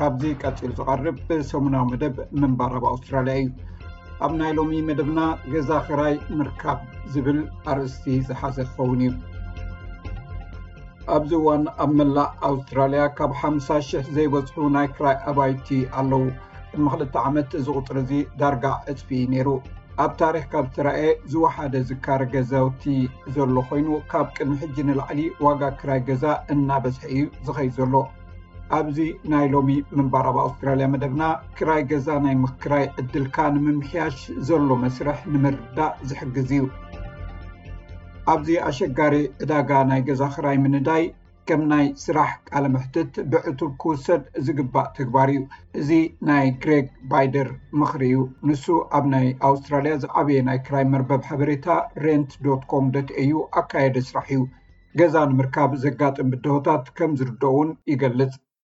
ካብዚ ቀፂል ዝቐርብ ሰሙናዊ መደብ ምንባር ኣብ ኣውስትራሊያ እዩ ኣብ ናይ ሎሚ መደብና ገዛ ክራይ ምርካብ ዝብል ኣርእስቲ ዝሓዘ ክኸውን እዩ ኣብዚ እዋን ኣብ መላእ ኣውስትራሊያ ካብ ሓምሳ ሽሕ ዘይበዝሑ ናይ ክራይ ኣባይቲ ኣለው ቅድሚ ክልተ ዓመት እዚ ቁፅሪ እዚ ዳርጋ ዕፅፊ እዩ ነይሩ ኣብ ታሪክ ካብ ዝተራእየ ዝወሓደ ዝካረ ገዛውቲ ዘሎ ኮይኑ ካብ ቅድሚ ሕጂ ንላዕሊ ዋጋ ክራይ ገዛ እናበዝሐ እዩ ዝኸይ ዘሎ ኣብዚ ናይ ሎሚ ምንባር ኣብ ኣውስትራልያ መደብና ክራይ ገዛ ናይ ምክራይ ዕድልካ ንምምሕያሽ ዘሎ መስርሕ ንምርዳእ ዝሕግዝ እዩ ኣብዚ ኣሸጋሪ ዕዳጋ ናይ ገዛ ክራይ ምንዳይ ከም ናይ ስራሕ ቃለ መሕትት ብዕቱብ ክውሰድ ዝግባእ ተግባር እዩ እዚ ናይ ግሬግ ባይደር ምኽሪ እዩ ንሱ ኣብ ናይ ኣውስትራልያ ዝዓበየ ናይ ክራይ መርበብ ሓበሬታ ሬንት ዶት ኮም ደት ኤዩ ኣካየደ ስራሕ እዩ ገዛ ንምርካብ ዘጋጥም ብድሆታት ከም ዝርደኡውን ይገልፅ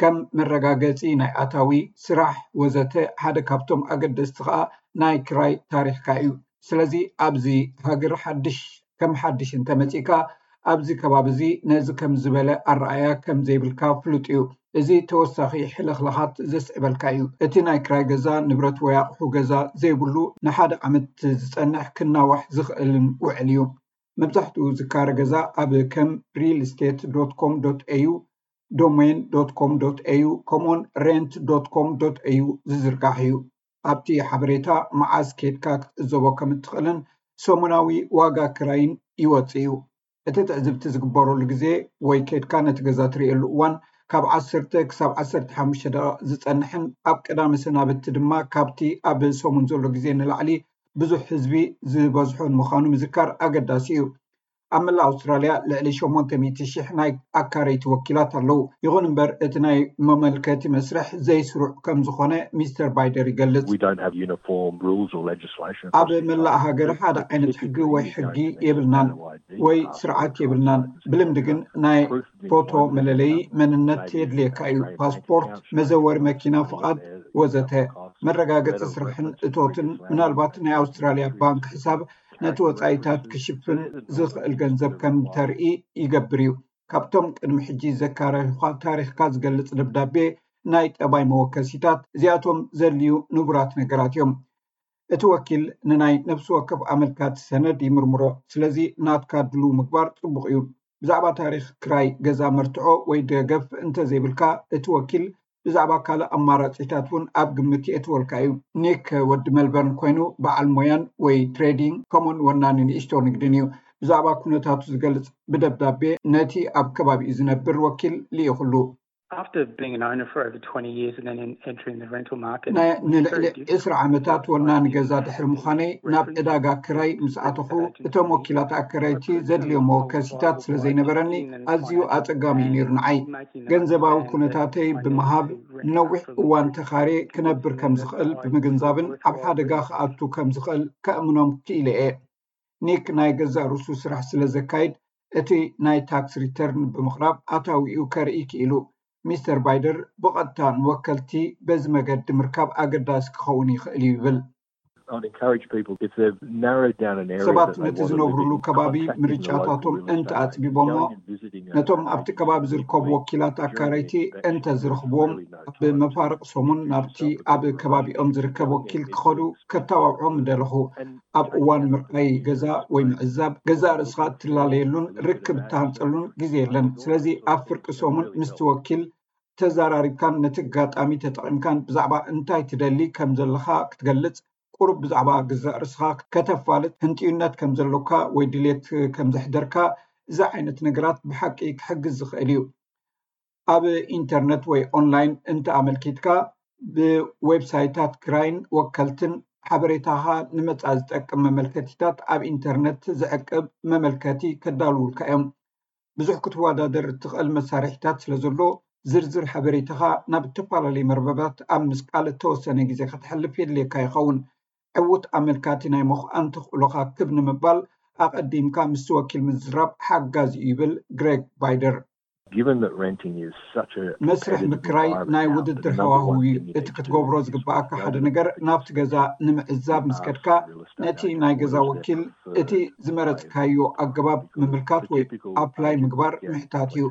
ከም መረጋገፂ ናይ ኣታዊ፣ ስራሕ ወዘተ ሓደ ካብቶም ኣገደስቲ ከዓ ናይ ክራይ ታሪኽካ እዩ። ስለዚ ኣብዚ ሃገር ሓዱሽ ከም ሓዱሽ እንተመፂእካ ኣብዚ ከባቢ እዚ ነዚ ከም ዝበለ ኣረኣእያ ከም ዘይብልካ ፍሉጥ እዩ። እዚ ተወሳኺ ሕልኽላኻት ዘስዕበልካ እዩ። እቲ ናይ ክራይ ገዛ ንብረት ወይ ኣቕሑ ገዛ ዘይብሉ ንሓደ ዓመት ዝፀንሕ ክናዋሕ ዝኽእልን ውዕል እዩ። መብዛሕትኡ ዝካረ ገዛ ኣብ ከም Realestate ዶት ኮም ዶት ኤዩ ዶሜን ዶት ኮም ዶት ኤዩ ከምኡውን ሬንት ዶት ኮም ዶት ኤዩ ዝዝርጋሕ እዩ ኣብቲ ሓበሬታ መዓዝ ኬድካ ክትዕዘቦ ከም እትኽእልን ሰሙናዊ ዋጋ ክራይን ይወፅ እዩ እቲ ትዕዝብቲ ዝግበረሉ ግዜ ወይ ኬድካ ነቲ ገዛ ትርእየሉ እዋን ካብ ዓሰርተ ክሳብ ዓሰርተ ሓሙሽተ ደቂ ዝፀንሕን ኣብ ቀዳሚ ሰናብቲ ድማ ካብቲ ኣብ ሰሙን ዘሎ ግዜ ንላዕሊ ብዙሕ ህዝቢ ዝበዝሖን ምዃኑ ምዝካር ኣገዳሲ እዩ ኣብ መላእ ኣውስትራልያ ልዕሊ ሸሞንተ ሚእቲ ሽሕ ናይ ኣካረይቲ ወኪላት ኣለው ይኹን እምበር እቲ ናይ መመልከቲ መስርሕ ዘይስሩዕ ከም ዝኾነ ሚስተር ባይደር ይገልጽ። ኣብ መላእ ሃገር ሓደ ዓይነት ሕጊ ወይ ሕጊ የብልናን ወይ ስርዓት የብልናን። ብልምዲ ግን ናይ ፎቶ መለለዪ መንነት የድልየካ እዩ፣ ፓስፖርት፣ መዘወሪ መኪና ፍቓድ ወዘተ። መረጋገጺ ስራሕን እቶትን፣ ምናልባት ናይ ኣውስትራልያ ባንክ ሕሳብ፣ ነቲ ወጻኢታት ክሽፍን ዝኽእል ገንዘብ ከም ተርኢ ይገብር እዩ። ካብቶም ቅድሚ ሕጂ ዘካረዩኻ ታሪኽካ ዝገልጽ ደብዳቤ ናይ ጠባይ መወከሲታት እዚኣቶም ዘድልዩ ንቡራት ነገራት እዮም። እቲ ወኪል ንናይ ነብሲ ወከፍ ኣመልካቲ ሰነድ ይምርምሮ፣ ስለዚ ናትካ ድሉው ምግባር ጽቡቕ እዩ። ብዛዕባ ታሪኽ ክራይ ገዛ መርትዖ ወይ ደገፍ እንተዘይብልካ፣ እቲ ወኪል ብዛዕባ ካልእ ኣማራጺታት እውን ኣብ ግምት የእትወልካ እዩ። ኒክ ወዲ መልበርን ኮይኑ በዓል ሞያን ወይ ትሬዲንግ ከምኡውን ወናኒ ንእሽቶ ንግድን እዩ። ብዛዕባ ኩነታቱ ዝገልጽ ብደብዳቤ ነቲ ኣብ ከባቢኡ ዝነብር ወኪል ልኢኹሉ። ናይ ንልዕሊ ዕስራ ዓመታት ወናኒ ገዛ ድሕሪ ምዃነይ ናብ ዕዳጋ ክራይ ምስ ኣተኹ እቶም ወኪላት ኣከረይቲ ዘድልዮ መወከሲታት ስለ ዘይነበረኒ ኣዝዩ ኣፀጋሚ እዩ ነይሩ ንዓይ ገንዘባዊ ኩነታተይ ብምሃብ ንነዊሕ እዋን ተኻርየ ክነብር ከም ዝኽእል ብምግንዛብን ኣብ ሓደጋ ክኣቱ ከም ዝኽእል ከእምኖም ክኢለ እየ። ኒክ ናይ ገዛእ ርእሱ ስራሕ ስለ ዘካይድ፣ እቲ ናይ ታክስ ሪተርን ብምቕራብ ኣታዊኡ ከርኢ ክኢሉ። ሚስተር ባይደር ብቐጥታ ንወከልቲ በዚ መገዲ ምርካብ ኣገዳሲ ክኸውን ይኽእል እዩ ይብል። ሰባት ነቲ ዝነብሩሉ ከባቢ ምርጫታቶም እንተ ኣጽቢቦሞ፣ ነቶም ኣብቲ ከባቢ ዝርከቡ ወኪላት ኣካረይቲ እንተ ዝረኽብዎም፣ ኣብ መፋርቕ ሰሙን ናብቲ ኣብ ከባቢኦም ዝርከብ ወኪል ክኸዱ ከተባብዖም ምደለኹ። ኣብ እዋን ምርኣይ ገዛ ወይ ምዕዛብ ገዛእ ርእስኻ እትላለየሉን ርክብ እትሃንፀሉን ግዜ የለን። ስለዚ ኣብ ፍርቂ ሰሙን ምስቲ ወኪል ተዘራሪብካን ነቲ ኣጋጣሚ ተጠቒምካን ብዛዕባ እንታይ ትደሊ ከም ዘለኻ ክትገልፅ ቁሩብ ብዛዕባ ገዛእ ርእስኻ ከተፋልጥ ህንጥዩነት ከም ዘሎካ ወይ ድሌት ከም ዘሕደርካ እዚ ዓይነት ነገራት ብሓቂ ክሕግዝ ዝኽእል እዩ። ኣብ ኢንተርነት ወይ ኦንላይን እንተኣመልኪትካ ብዌብሳይታት ክራይን ወከልትን ሓበሬታካ ንመፃኢ ዝጠቅም መመልከቲታት ኣብ ኢንተርነት ዝዕቅብ መመልከቲ ከዳልውልካ እዮም ብዙሕ ክትወዳደር እትኽእል መሳርሒታት ስለዘሎ ዝርዝር ሓበሬታካ ናብ ዝተፈላለዩ መርበባት ኣብ ምስቃል እተወሰነ ግዜ ከተሕልፍ የድልየካ ይኸውን ዕዉት ኣመልካቲ ናይ ምዃን ተኽእሎካ ክብ ንምባል ኣቐዲምካ ምስ ወኪል ምዝራብ ሓጋዚ ይብል ግሬግ ባይደር መስርሕ ምክራይ ናይ ውድድር ሃዋህው እዩ እቲ ክትገብሮ ዝግባኣካ ሓደ ነገር ናብቲ ገዛ ንምዕዛብ ምስ ከድካ ነቲ ናይ ገዛ ወኪል እቲ ዝመረፅካዮ ኣገባብ ምምልካት ወይ ኣፕላይ ምግባር ምሕታት እዩ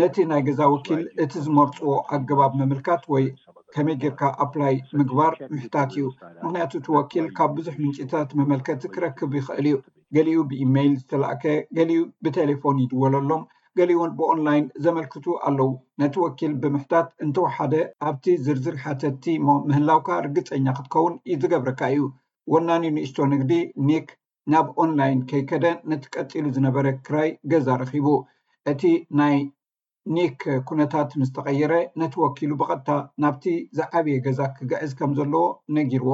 ነቲ ናይ ገዛ ወኪል እቲ ዝመርፅዎ ኣገባብ ምምልካት ወይ ከመይ ጌርካ ኣፕላይ ምግባር ምሕታት እዩ ምክንያቱ እቲ ወኪል ካብ ብዙሕ ምንጭታት መመልከቲ ክረክብ ይኽእል እዩ ገሊኡ ብኢመይል ዝተላእከ ገሊኡ ብቴሌፎን ይድወለሎም ገሊኡውን ብኦንላይን ዘመልክቱ ኣለው ነቲ ወኪል ብምሕታት እንተወሓደ ኣብቲ ዝርዝር ሓተቲ ምህላውካ ርግፀኛ ክትከውን እዩ ዝገብረካ እዩ ወናኒ ንእሽቶ ንግዲ ኒክ ናብ ኦንላይን ከይከደ ነቲ ቀፂሉ ዝነበረ ክራይ ገዛ ረኪቡ እቲ ናይ ኒክ ኩነታት ምስ ተቐየረ ነቲ ወኪሉ ብቐጥታ ናብቲ ዝዓበየ ገዛ ክግዕዝ ከም ዘለዎ ነጊርዎ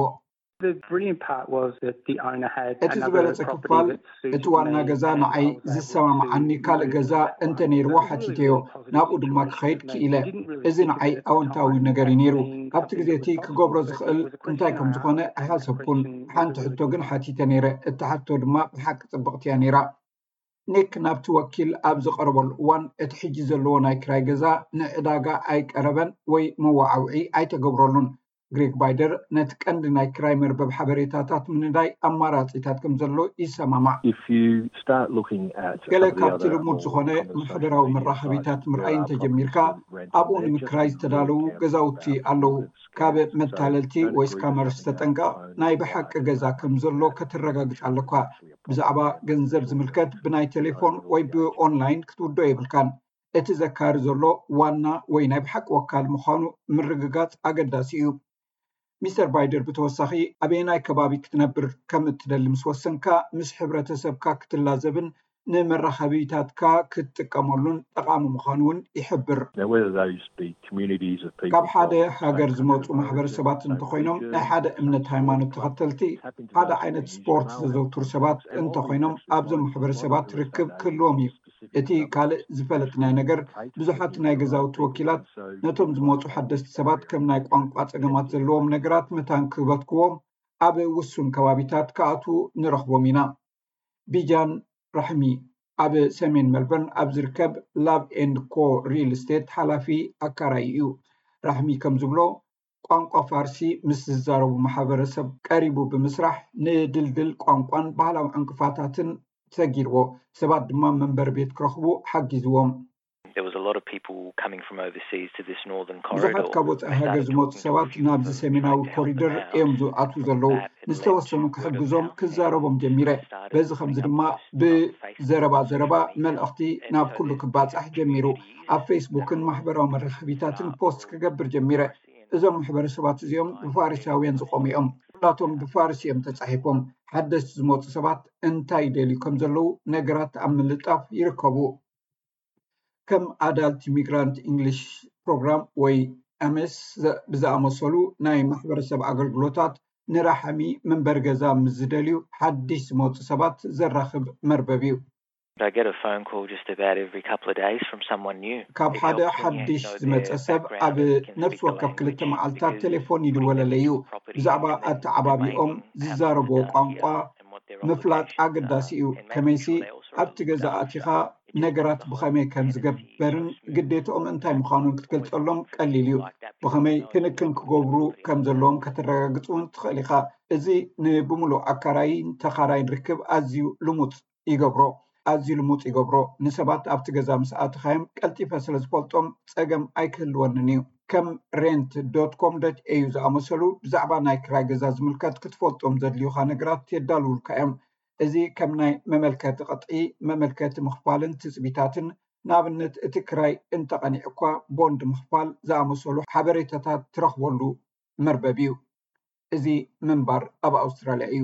እቲ ዝበለጸ ክፋል እቲ ዋና ገዛ ንዓይ ዝሰማምዓኒ ካልእ ገዛ እንተ ነይርዎ ሓቲተዮ ናብኡ ድማ ክኸይድ ክኢለ እዚ ንዓይ ኣወንታዊ ነገር እዩ ነይሩ ኣብቲ ግዜ እቲ ክገብሮ ዝኽእል እንታይ ከም ዝኾነ ኣይሓሰብኩን ሓንቲ ሕቶ ግን ሓቲተ ነይረ እቲ ሓቶ ድማ ብሓቂ ጽብቕቲ እያ ነይራ ኒክ ናብቲ ወኪል ኣብ ዝቐረበሉ እዋን እቲ ሕጂ ዘለዎ ናይ ክራይ ገዛ ንዕዳጋ ኣይቀረበን ወይ መወዓውዒ ኣይተገብረሉን ግሬግ ባይደር ነቲ ቀንዲ ናይ ክራይ መርበብ ሓበሬታታት ምንዳይ ኣማራጺታት ከም ዘሎ ይሰማማዕ። ገለ ካብቲ ልሙድ ዝኾነ ማሕበራዊ መራኸቢታት ምርኣይ እንተ ጀሚርካ፣ ኣብኡ ንምክራይ ዝተዳለዉ ገዛውቲ ኣለዉ። ካብ መታለልቲ ወይ ስካመርስ ተጠንቀቕ፣ ናይ ብሓቂ ገዛ ከም ዘሎ ከተረጋግጽ ኣለኳ። ብዛዕባ ገንዘብ ዝምልከት ብናይ ቴሌፎን ወይ ብኦንላይን ክትውድኦ የብልካን። እቲ ዘካሪ ዘሎ ዋና ወይ ናይ ብሓቂ ወካል ምዃኑ ምርግጋጽ ኣገዳሲ እዩ። ሚስተር ባይደር ብተወሳኺ ኣበየናይ ከባቢ ክትነብር ከም እትደሊ ምስ ወሰንካ ምስ ሕብረተሰብካ ክትላዘብን ንመራኸቢታትካ ክትጥቀመሉን ጠቓሚ ምዃኑ እውን ይሕብር። ካብ ሓደ ሃገር ዝመጹ ማሕበረሰባት እንተኾይኖም፣ ናይ ሓደ እምነት ሃይማኖት ተኸተልቲ፣ ሓደ ዓይነት ስፖርት ዘዘውትሩ ሰባት እንተኾይኖም ኣብዞም ማሕበረሰባት ርክብ ክህልዎም እዩ። እቲ ካልእ ዝፈለጥናዮ ነገር ብዙሓት ናይ ገዛውቲ ወኪላት ነቶም ዝመፁ ሓደስቲ ሰባት ከም ናይ ቋንቋ ፀገማት ዘለዎም ነገራት መታን ክበትክዎም ኣብ ውሱን ከባቢታት ክኣትዉ ንረኽቦም ኢና። ቢጃን ራሕሚ ኣብ ሰሜን መልበርን ኣብ ዝርከብ ላቭ ኤንድ ኮ ሪል ስቴት ሓላፊ ኣካራዪ እዩ። ራሕሚ ከም ዝብሎ ቋንቋ ፋርሲ ምስ ዝዛረቡ ማሕበረሰብ ቀሪቡ ብምስራሕ ንድልድል ቋንቋን ባህላዊ ዕንቅፋታትን ሰጊርዎ። ሰባት ድማ መንበሪ ቤት ክረኽቡ ሓጊዝዎም። ብዙሓት ካብ ወፃኢ ሃገር ዝመፁ ሰባት ናብዚ ሰሜናዊ ኮሪደር እዮም ዝኣትዉ ዘለዉ። ንዝተወሰኑ ክሕግዞም ክዛረቦም ጀሚረ። በዚ ኸምዚ ድማ ብዘረባ ዘረባ መልእኽቲ ናብ ኩሉ ክባፃሕ ጀሚሩ። ኣብ ፌስቡክን ማሕበራዊ መራኸቢታትን ፖስት ክገብር ጀሚረ እዞም ማሕበረሰባት እዚኦም ብፋርሳውያን ዝቆሙ እዮም ኩላቶም ብፋርስ እዮም ተፃሒፎም ሓደስቲ ዝመፁ ሰባት እንታይ ይደልዩ ከም ዘለው ነገራት ኣብ ምልጣፍ ይርከቡ ከም ኣዳልት ሚግራንት እንግሊሽ ፕሮግራም ወይ ኣሜስ ብዝኣመሰሉ ናይ ማሕበረሰብ ኣገልግሎታት ንራሓሚ መንበሪ ገዛ ምስ ዝደልዩ ሓድሽ ዝመፁ ሰባት ዘራኽብ መርበብ እዩ ካብ ሓደ ሓድሽ ዝመጸ ሰብ ኣብ ነፍሲ ወከፍ ክልተ መዓልትታት ቴሌፎን ይድወለለይ እዩ። ብዛዕባ ኣተዓባቢኦም ዝዛረብዎ ቋንቋ ምፍላጥ ኣገዳሲ እዩ። ከመይሲ ኣብቲ ገዛ ኣእቲኻ ነገራት ብኸመይ ከም ዝገበርን ግዴትኦም እንታይ ምዃኑን ክትገልጸሎም ቀሊል እዩ። ብኸመይ ክንክን ክገብሩ ከም ዘለዎም ከተረጋግጽ እውን ትኽእል ኢኻ። እዚ ንብምሉእ ኣካራይን ተኻራይን ርክብ ኣዝዩ ልሙጽ ይገብሮ ኣዝዩ ልሙፅ ይገብሮ ንሰባት ኣብቲ ገዛ ምስ ኣተኻዮም ቀልጢፈ ስለ ዝፈልጦም ፀገም ኣይክህልወንን እዩ ከም ሬንት ዶት ኮም ዶት ኤዩ ዝኣመሰሉ ብዛዕባ ናይ ክራይ ገዛ ዝምልከት ክትፈልጦም ዘድልዩካ ነገራት የዳልውልካ እዮም እዚ ከም ናይ መመልከቲ ቅጥዒ መመልከቲ ምኽፋልን ትፅቢታትን ንኣብነት እቲ ክራይ እንተቐኒዑ እኳ ቦንድ ምኽፋል ዝኣመሰሉ ሓበሬታታት ትረኽበሉ መርበብ እዩ እዚ ምንባር ኣብ ኣውስትራልያ እዩ